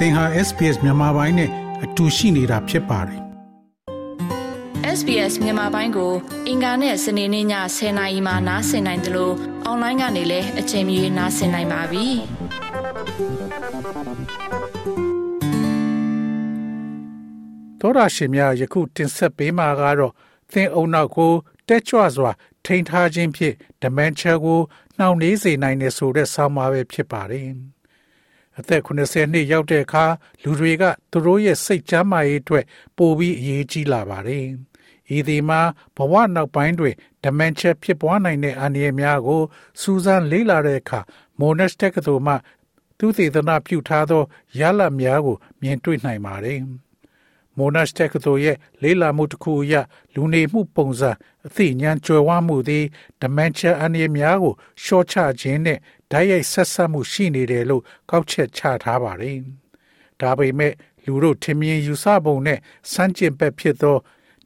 သင်ဟာ SPS မြန်မာပိုင်းနဲ့အတူရှိနေတာဖြစ်ပါတယ် SBS မြန်မာပိုင်းကို အင်ကာနဲ့စနေနေ့ည10:00နာရီမှနားဆင်နိုင်တယ်လို့အွန်လိုင်းကနေလည်းအချိန်မီနားဆင်နိုင်ပါပြီ။သောရရှင်များယခုတင်ဆက်ပေးမှာကတော့သင်အုံနောက်ကိုတက်ကြွစွာ ထိန်းထားခြင်းဖြင့် dementia ကိုနှောင့်နှေးစေနိုင်တယ်ဆိုတဲ့ဆောင်းပါးပဲဖြစ်ပါတယ်။ အသက်80နှစ်ရောက်တဲ့အခါလူတွေကသူတို့ရဲ့စိတ်ချမ်းသာရေးအတွက်ပိုပြီးအရေးကြီးလာပါတယ်။ဤဒီမှာဘဝနောက်ပိုင်းတွင် dementia ဖြစ်ပွားနိုင်တဲ့အန္တရာယ်များကိုစူးစမ်းလေ့လာတဲ့အခါ Monash တက္ကသိုလ်မှသူသေသနာပြုထားသောရလဒ်များကိုမြင်တွေ့နိုင်ပါတယ်။ Monash တက္ကသိုလ်ရဲ့လေ့လာမှုတစ်ခုအရလူနေမှုပုံစံအသိဉာဏ်ကြွယ်ဝမှုသည် dementia အန္တရာယ်များကိုရှော့ချခြင်းနဲ့ဓာတ်ရိုက်ဆက်ဆက်မှုရှိနေတယ်လို့ကောက်ချက်ချထားပါတယ်။ဒါပေမဲ့လူတို့ထင်မြင်ယူဆပုံနဲ့စမ်းကျင်ဘက်ဖြစ်သော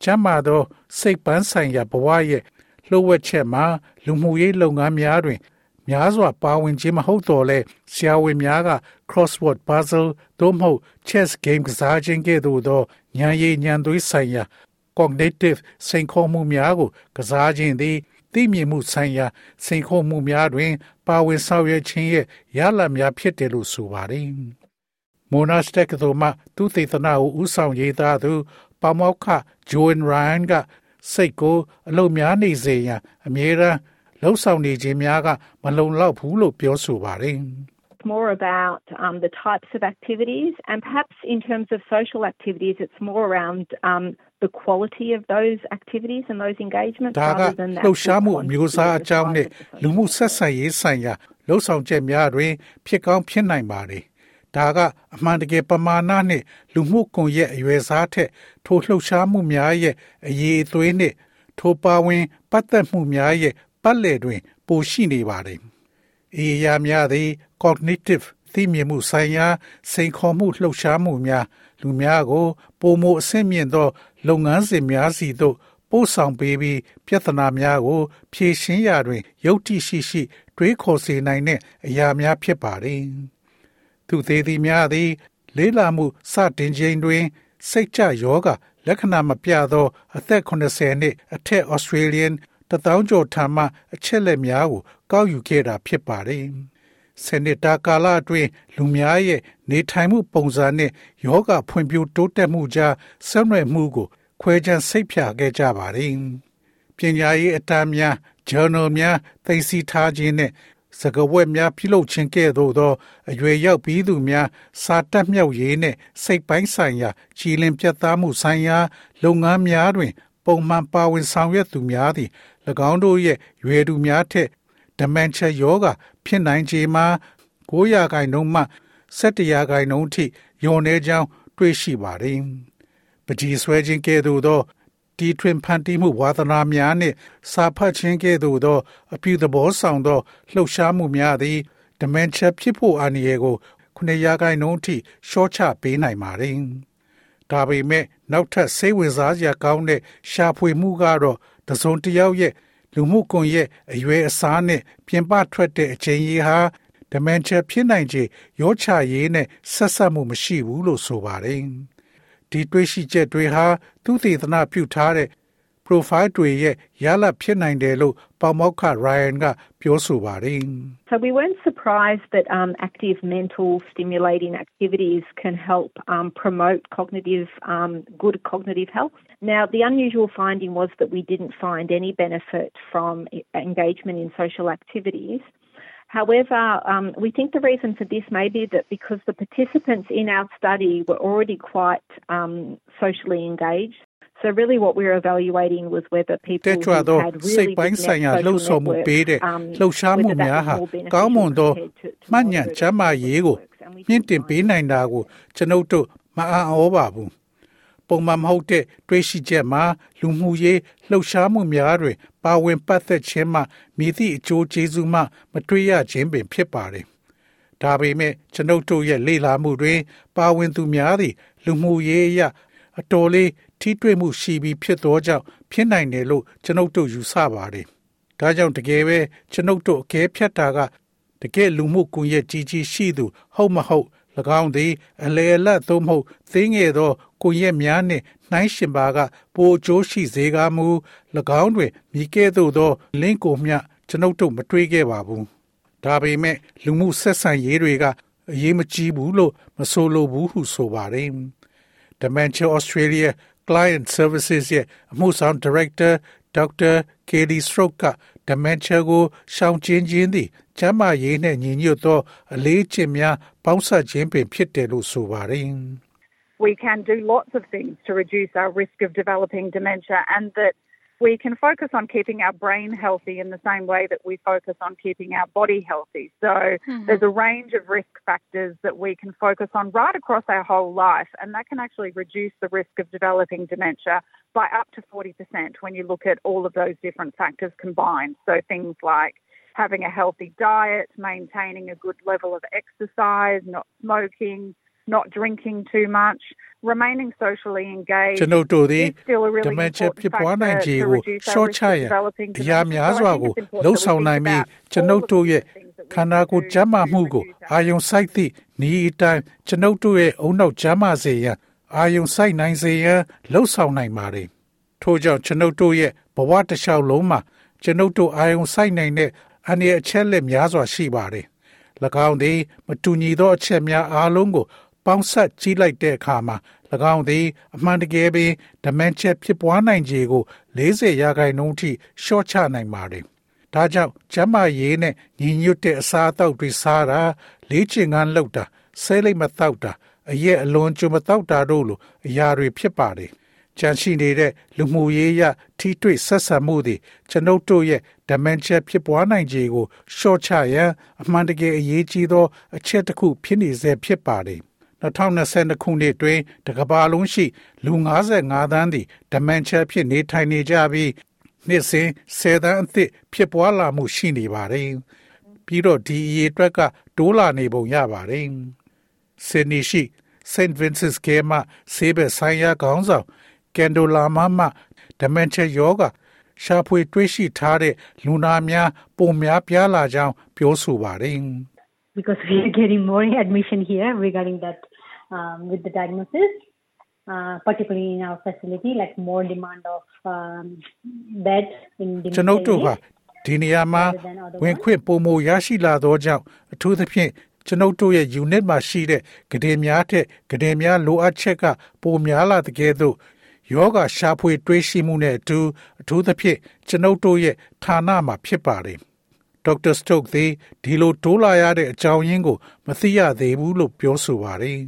ကျမ်းမာသော စိတ်ပန်းဆိုင်ရာဘဝရဲ့လှုပ်ဝက်ချက်မှာလူမှုရေးလုပ်ငန်းများတွင် များစွာပါဝင်ခြင်းမဟုတ်တော့လဲဆရာဝန်များက crossword puzzle သို့မဟုတ် chess game ကစားခြင်းကဲ့သို့သောဉာဏ်ရည်ဉာဏ်သွေးဆိုင်ရာ cognitive စိန်ခေါ်မှုများကို ကစားခြင်းသည်သိမြင်မှုဆိုင်ရာစိန်ခေါ်မှုများတွင် ပါဝင်ဆောင်ရွက်ခြင်းရဲ့ရလဒ်များဖြစ်တယ်လို့ဆိုပါတယ်။ Monash တက္ကသိုလ်မှသူသေသနာကိုဦးဆောင်ရေးသားသူပါမောက္ခ Joan Ryan ကစိတ်ကိုအလုံများနေစေရန်အမြဲတမ်း လှုပ်ဆောင်နေခြင်းများကမလုံလောက်ဘူးလို့ပြောဆိုပါတယ်။ more about um, the types of activities, and perhaps in terms of social activities, it's more around um, the quality of those activities and those engagements ဒါက rather than the လှုပ်ရှားမှု actual အမျိုးအစားအ quantity ကြောင်း of နဲ့ the social လူမှုဆက်ဆံရေးဆိုင်ရာလှုပ်ဆောင်ချက်များတွင် ဖြစ်ကောင်းဖြစ်နိုင်ပါတယ်။ဒါကအမှန်တကယ်ပမာဏနှင့်လူမှုကွန်ရက်အရွယ်စားထက်ထိုလှုပ်ရှားမှုများရဲ့အရေးအသွေးနှင့်ထိုပါဝင်ပတ်သက်မှုများရဲ့ ပတ်လည်တွင် ပိုရှိနေပါတယ်။အေးရများသည် cognitive သိမြင်မှုဆိုင်ရာစိန်ခေါ်မှုလှုပ်ရှားမှုများလူများကိုပုံမအဆင့်မြင့်သော လုပ်ငန်းစဉ်များစီသို့ပို့ဆောင်ပေးပြီးပြဿနာများကို ဖြေရှင်းရာတွင်ယုတ်တိရှိရှိ တွေးခေါ်စေနိုင်တဲ့အရာများဖြစ်ပါတယ်။သူသေးသည်များသည် လေးလာမှုစတင်ခြင်းတွင် စိတ်ကြယောဂလက္ခဏာမပြသော အသက်80နှစ်အထက် Australian တထောင်ကျော်ထံမှအချက်လက်များကိုကောက်ယူခဲ့တာဖြစ်ပါတယ်။စနစ်တာကာလအတွင်းလူများရဲ့နေထိုင်မှုပုံစံနဲ့ယောဂဖွံ့ဖြိုးတိုးတက်မှုကြားဆက်နွယ်မှုကို ခွဲခြမ်းစိတ်ဖြာခဲ့ကြပါတယ်။ပညာရေးအတန်းများ journal များသိသိထားခြင်းနဲ့စကဝက်များပြုလုပ်ခြင်းကဲ့သို့သောအရွယ်ရောက်ပြီးသူများစာတက်မြောက်ရေးနှင့်စိတ်ပိုင်းဆိုင်ရာကြည်လင်ပြတ်သားမှုဆိုင်ရာလုပ်ငန်းများတွင် ပုံမှန်ပါဝင်ဆောင်ရွက်သူများသည်၎င်းတို့ရဲ့ရွယ်သူများထက် dementia ယောဂဖြစ်နိုင်ခြေမှာ9ရာခိုင်နှုန်းမှ17ရာခိုင်နှုန်းထိညော်နေကြောင်းတွေ့ရှိပါတယ်။ပကြီးဆွဲခြင်းကဲ့သို့သောတီထွင်ဖန်တီးမှုဝါသနာများနှင့်စာဖတ်ခြင်းကဲ့သို့သော အပြုသဘောဆောင်သောလှုပ်ရှားမှုများသည် dementia ဖြစ်ဖို့အန္တရာယ်ကို9ရာခိုင်နှုန်းထိရှော့ချပေးနိုင်ပါတယ်။ ဒါပေမဲ့နောက်ထပ်စိတ်ဝင်စားစရာကောင်းတဲ့ရှာဖွေမှုကတော့တစုံတစ်ယောက်ရဲ့လူမှုကွန်ရက်အရွယ်အစားနဲ့ပြင်ပထွက်တဲ့အချိန်ကြီးဟာ dementia ဖြစ်နိုင်ခြေရောချရေးနဲ့ဆက်ဆက်မှုမရှိဘူးလို့ဆိုပါတယ်။ဒီတွေးရှိချက်တွေဟာသူသေသနာပြုထားတဲ့ profile တွေရဲ့ရလဒ်ဖြစ်နိုင်တယ်လို့ပေါမောက္ခ Ryan ကပြောဆိုပါတယ်။ So we weren't surprised that um, active mental stimulating activities can help um, promote cognitive um, good cognitive health. Now, the unusual finding was that we didn't find any benefit from e- engagement in social activities. However, um, we think the reason for this may be that because the participants in our study were already quite um, socially engaged. So really what we were evaluating was whether people တက်ကြွ who သော had စိတ် really ပိုင်း good ဆိုင်ရာ net လှုပ် social ဆော်မှု networks, ပေးတဲ့ um, လှုပ်ရှားမှု whether that များ was ဟာ more beneficial ကောင်းမွန်သော compared to- to မှတ်ညံ moderate ချမ်းမာရေးကို networks. And we မြင့်တင်ပေးနိုင်တာကိုကျွန်ုပ်တို့မအံ့ဩပါဘူးပုံမှန်မဟုတ်တဲ့တွေးရှိချက်မှာလူမှုရေးလှုပ်ရှားမှုများတွင် ပါဝင်ပတ်သက်ခြင်းမှမိသည့်အကျိုးကျေးဇူးမှမတွေ့ရခြင်းပင်ဖြစ်ပါတယ်ဒါပေမဲ့ကျွန်ုပ်တို့ရဲ့လေ့လာမှုတွင် ပါဝင်သူများသည်လူမှုရေးအရ အတော်လေးထိတွေ့မှုရှိပြီးဖြစ်သောကြောင့်ဖြစ်နိုင်တယ်လို့ကျွန်ုပ်တို့ယူဆပါတယ်။ဒါကြောင့်တကယ်ပဲကျွန်ုပ်တို့အကဲဖြတ်တာကတကယ်လူမှုကွန်ရက်ကြီးကြီးရှိသူဟုတ်မဟုတ်၎င်းသည်အလေအလတ်သို့မဟုတ်သိငယ်သောကိုရက်များနှင့်နှိုင်းရှင်ပါကပိုအကျိုးရှိစေကားမူ၎င်းတွင်မိကဲ့သို့သောလင်းကိုမျှကျွန်ုပ်တို့မတွေးခဲ့ပါဘူးဒါပေမဲ့လူမှုဆက်ဆံရေးတွေကအရေးမကြီးဘူးလို့မဆိုလိုဘူးဟုဆိုပါတယ် Dementia Australia Client Services ရဲ့အမှုဆောင် Director Dr. Katie Stroke က Dementia ကိုရှောင်ကျဉ်ခြင်းသည်ကျန်းမာရေးနှင့်ညီညွတ်သောအလေးအကျင့်များပေါင်းစပ်ခြင်းပင်ဖြစ်တယ်လို့ဆိုပါတယ် We can do lots of things to reduce our risk of developing dementia and that we can focus on keeping our brain healthy in the same way that we focus on keeping our body healthy. So mm-hmm. there's a range of risk factors that we can focus on right across our whole life, and that can actually reduce the risk of developing dementia by up to 40% when you look at all of those different factors combined. So things like having a healthy diet, maintaining a good level of exercise, not smoking, not drinking too much, remaining socially engaged ကျွန်ုပ်တို့သည်ဒမန်ချက်ဖြစ်ပွားနိုင်ခြေကိုရှော့ချရန်အရာများစွာကိုလှုံ့ဆော်နိုင်ပြီးကျွန်ုပ်တို့ရဲ့ခန္ဓာကိုယ်ကျန်းမာမှုကိုအာယုံစိုက်သည့်ဤအတိုင်းကျွန်ုပ်တို့ရဲ့အုံနောက်ကျန်းမာစေရန်အာယုံစိုက်နိုင်စေရန်လှုံ့ဆော်နိုင်ပါတယ်ထို့ကြောင့်ကျွန်ုပ်တို့ရဲ့ဘဝတစ်လျှောက်လုံးမှာကျွန်ုပ်တို့အာယုံစိုက်နိုင်တဲ့အန္တရာယ်အချက်လက်များစွာရှိပါတယ်၎င်းသည်မတူညီသောအချက်များအားလုံးကို ပေါင်းဆက်ကြီးလိုက်တဲ့အခါမှာ၎င်းသည်အမှန်တကယ်ပင်ဒမန်ချက်ဖြစ်ပွားနိုင်ခြေကို40ရာခိုင်နှုန်းထိရှော့ချနိုင်ပါတယ်။ဒါကြောင့်ကျန်းမာရေးနဲ့ညီညွတ်တဲ့အစားအသောက်တွေစားတာလေ့ကျင့်ခန်းလုပ်တာဆဲလိပ်မတောက်တာအရက်အလွန်ကျွမတောက်တာတို့လိုအရာတွေဖြစ်ပါတယ်။ကြံရှိနေတဲ့လူမှုရေးရထိတွေ့ဆက်ဆံမှုတွေကျွန်ုပ်တို့ရဲ့ dementia ဖြစ်ပွားနိုင်ခြေကိုရှော့ချရန်အမှန်တကယ်အရေးကြီးသောအချက်တစ်ခုဖြစ်နေစေဖြစ်ပါတယ်။ 2022ခုနှစ်တွင်တကဘာလုံးရှိလူ55သန်းသည်ဒမန်ချာဖြစ်နေထိုင်နေကြပြီးနှစ်စဉ်10သန်းအသစ်ဖြစ်ပွားလာမှုရှိနေပါတယ်။ပြီးတော့ဒီအရေးအတွက်ကတိုးလာနေပုံရပါတယ်။ဆင်နီရှိ St. Vincent's ကမှဆေးဘက်ဆိုင်ရာခေါင်းဆောင်ကန်ဒိုလာမမဒမန်ချာယောဂရှာဖွေတွေးရှိထားတဲ့လူနာများပုံများပြားလာကြောင်းပြောဆိုပါတယ်။ Because we are getting more admission here regarding that um, with the diagnosis, uh, particularly in our facility, like more demand of um, beds in ကျွန်ုပ်တို့ဟာဒီနေရာမှာဝင်ခွင့်ပုံမရရှိလာသောကြောင့်အထူးသဖြင့်ကျွန်ုပ်တို့ရဲ့ unit မှာရှိတဲ့ကတိများထက်ကတိများလိုအပ်ချက်ကပိုများလာတဲ့ကဲ့သို့ယောဂရှာဖွေတွေးရှိမှုနဲ့အတူအထူးသဖြင့်ကျွန်ုပ်တို့ရဲ့ဌာနမှာဖြစ်ပါတယ်ဒေါက်တာစတုတ်သည်ဒီလိုတိုးလာရတဲ့အကြောင်းရင်းကို မသိရသေးဘူးလို့ပြောဆိုပါတယ်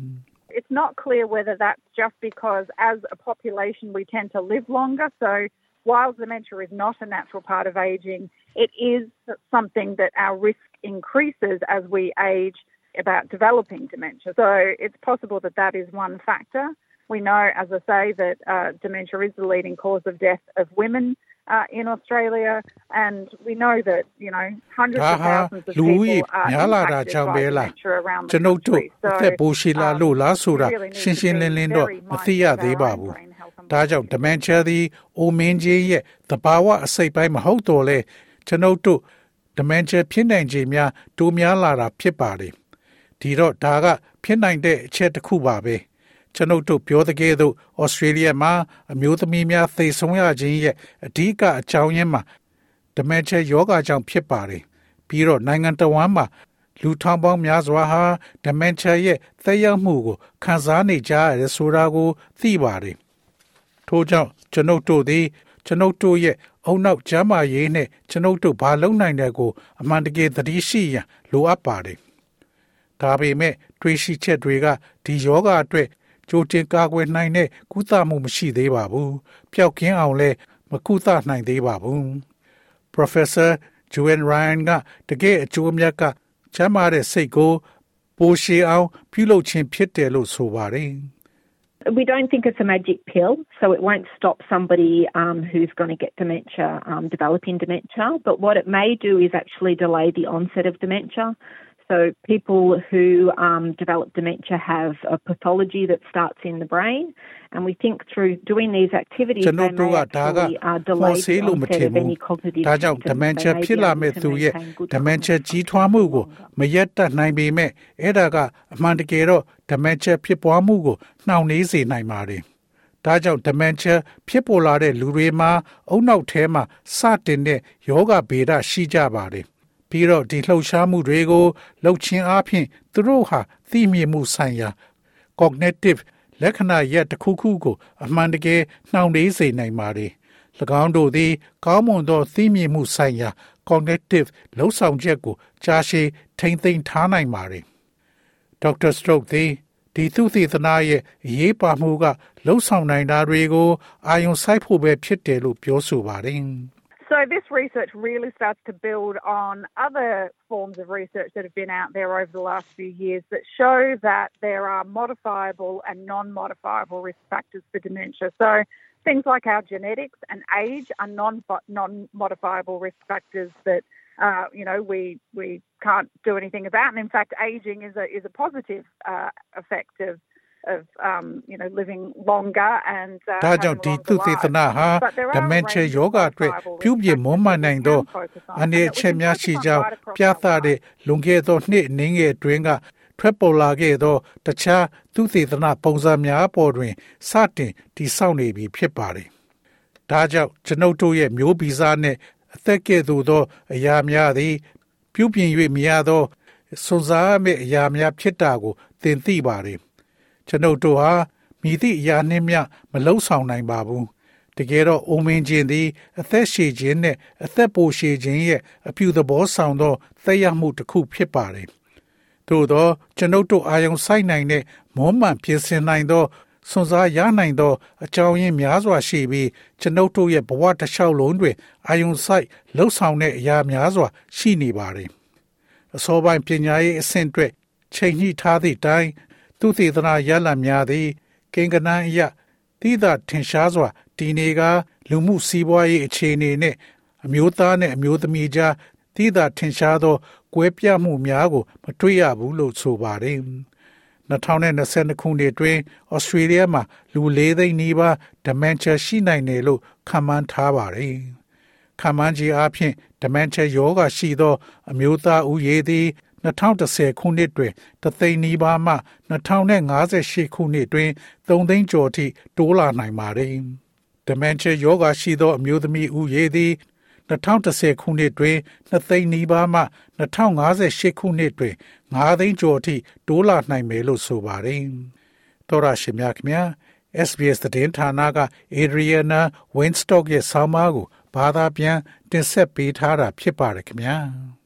it's not clear whether that's just because as a population we tend to live longer. So while dementia is not a natural part of aging, it is something that our risk increases as we age about developing dementia. So it's possible that that is one factor. We know, as I say, that uh, dementia is the leading cause of death of women uh, in Australia, and we know that you know hundreds of thousands of people are impacted by dementia around the country. So, အသက်ပိုရှိလာလို့လားဆိုတာရှင်းရှင်းလင်းလင်းတော့မသိရသေးပါဘူး။ဒါကြောင့် dementia သည်အိုမင်းကြီးရဲ့သဘာဝအစိတ်ပိုင်းမဟုတ်တော့လဲကျွန်ုပ်တို့ dementia ဖြစ်နိုင်ခြေများတိုးများလာတာဖြစ်ပါတယ်။ဒီတော့ဒါကဖြစ်နိုင်တဲ့အချက်တစ်ခုပါပဲ။ ကျွန်ုပ်တို့ပြောတဲ့ကဲ့သို့ဩစတြေးလျမှာအမျိုးသမီးများသေဆုံးရခြင်းရဲ့အဓိကအကြောင်းရင်းမှာဒမန်ချာယောဂါကြောင့်ဖြစ်ပါတယ်ပြီးတော့နိုင်ငံတော်ဝန်မှာလူထောင်ပေါင်းများစွာဟာဒမန်ချာရဲ့သက်ရောက်မှုကိုခံစားနေကြရဆိုတာကိုသိပါတယ်ထို့ကြောင့်ကျွန်ုပ်တို့သည် ကျွန်ုပ်တို့ရဲ့အုံနောက်ကျမ်းမာရေးနဲ့ကျွန်ုပ်တို့ဘာလုပ်နိုင်တဲ့ကိုအမှန်တကယ်သတိရှိရန်လိုအပ်ပါတယ်ဒါပေမဲ့တွေးရှိချက်တွေကဒီယောဂအတွက် ကြိုတင်ကာကွယ်နိုင်တဲ့ကုသမှုမရှိသေးပါဘူး။ပျောက်ကင်းအောင်လည်းမကုသနိုင်သေးပါဘူး။ Professor Joanne Ryan ကတကယ်အကျိုးအမြတ်ကချမ်းသာတဲ့စိတ်ကိုပိုရှည်အောင်ပြုလုပ်ခြင်းဖြစ်တယ်လို့ဆိုပါတယ်။ we don't think it's a magic pill, so it won't stop somebody um, who's going to get dementia um, developing dementia. But what it may do is actually delay the onset of dementia. So people who um, develop dementia have a pathology that starts in the brain, and we think through doing these activities, they may actually uh, delay the onset of any cognitive ဒါကြောင့် dementia ဖြစ်လာမဲ့သူရဲ့ dementia ကြီးထွားမှုကိုမရက်တတ်နိုင်ပေမဲ့အဲ့ဒါကအမှန်တကယ်တော့ dementia ဖြစ်ပွားမှုကိုနှောင့်နှေးစေနိုင်ပါတယ်။ဒါကြောင့် dementia ဖြစ်ပေါ်လာတဲ့လူတွေမှာအုံနောက်ထဲမှာစတင်တဲ့ယောဂဗေဒရှိကြပါတယ်။ ပြီးတော့ဒီလှုပ်ရှားမှုတွေကိုလှုပ်ခြင်းအပြင်သူတို့ဟာသိမြင်မှုဆိုင်ရာ cognitive လက္ခဏာရက်တစ်ခုခုကိုအမှန်တကယ်နှောင့်နှေးစေနိုင်ပါတယ်။၎င်းတို့သည် ကောင်းမွန်သောသိမြင်မှုဆိုင်ရာ cognitive လှုပ်ဆောင်ချက်ကိုကြာရှည်ထိမ့်သိမ်းထားနိုင်ပါတယ်။ Dr. Stroke သည်ဒီသူသေသနာရဲ့အရေးပါမှုကလှုပ်ဆောင်နိုင်တာတွေကို အာယုံစိုက်ဖို့ပဲဖြစ်တယ်လို့ပြောဆိုပါတယ်။ So this research really starts to build on other forms of research that have been out there over the last few years that show that there are modifiable and non-modifiable risk factors for dementia. So things like our genetics and age are non non-modifiable risk factors that uh, you know we we can't do anything about. And in fact, aging is a is a positive uh, effect of of um you know living longer and uh, ဒါကြောင့်ဒီသုသေသနာဟာ dementia ယောဂအတွက်ပြုပြင်မွမ်းမံနိုင်သောအနေအချက်များရှိကြောင်းပြသတဲ့လွန်ခဲ့သောနှစ်နည်းငယ်တွင်ကထွက်ပေါ်လာခဲ့သော တခြားသူသေသနာပုံစံများပေါ်တွင်စတင်တည်ဆောက်နေပြီဖြစ်ပါတယ်။ဒါကြောင့်ကျွန်ုပ်တို့ရဲ့မျိုးဗီဇနှင့်အသက်ကဲ့သို့သော အရာများသည် ပြုပြင်၍မရသောစွန်စားမဲ့အရာများဖြစ်တာကိုသင်သိပါတယ် ကျွန်ုပ်တို့ဟာမိသည့်အရာနှင့်မျှမလုံဆောင်နိုင်ပါဘူးတကယ်တော့အိုမင်းခြင်းသည် အသက်ရှည်ခြင်းနဲ့အသက်ပိုရှည်ခြင်းရဲ့အပြုသဘောဆောင်သောသက်ရောက်မှုတစ်ခုဖြစ်ပါတယ်သို့သောကျွန်ုပ်တို့အာယုံစိုက်နိုင်တဲ့မောမှန်ပြင်ဆင်နိုင်သောစွန်စားရနိုင်သော အကြောင်းရင်းများစွာရှိပြီးကျွန်ုပ်တို့ရဲ့ဘဝတစ်လျှောက်လုံးတွင်အာယုံစိုက်လှုပ်ဆောင်တဲ့အရာများစွာ ရှိနေပါတယ်အစောပိုင်းပညာရေးအဆင့်အတွက်ချိန်ညှိထားသည့်တိုင် သူသေသနာရလများသည်ကိင်္ဂနန်းအရတိသာထင်ရှားစွာတည်နေကလူမှုစီးပွားရေးအခြေအနေနှင့်အမျိုးသားနှင့်အမျိုးသမီးကြားတိသာထင်ရှားသောကွဲပြားမှုများကို မတွေ့ရဘူးလို့ဆိုပါတယ်2022ခုနှစ်တွင်ဩစတြေးလျမှာလူ၄သိန်းနီးပါး dementia ရှိနိုင်တယ်လို့ခန့်မှန်းထားပါတယ်။ခန့်မှန်းကြီးအဖြစ် dementia ရောဂါရှိသော အမျိုးသားဦးရေသည်2010ခုနှစ်တွင်တသိန်းနီးပါးမှ2058ခုနှစ်တွင်3သိန်းကျော်ထိတိုးလာနိုင်ပါသည်။ Dementia ယောဂါရှိသောအမျိုးသမီးဦးရေသည်2010ခုနှစ်တွင်2သိန်းနီးပါးမှ2058ခုနှစ်တွင်9သိန်းကျော်ထိတိုးလာနိုင်မယ်လို့ဆိုပါတယ်။သောရရှိမြခင် SBS သတင်းဌာနက Adriana Winstock ရဲ့ဆောင်းပါးကိုဘာသာပြန်တင်ဆက်ပေးထားတာဖြစ်ပါတယ်ခင်ဗျာ။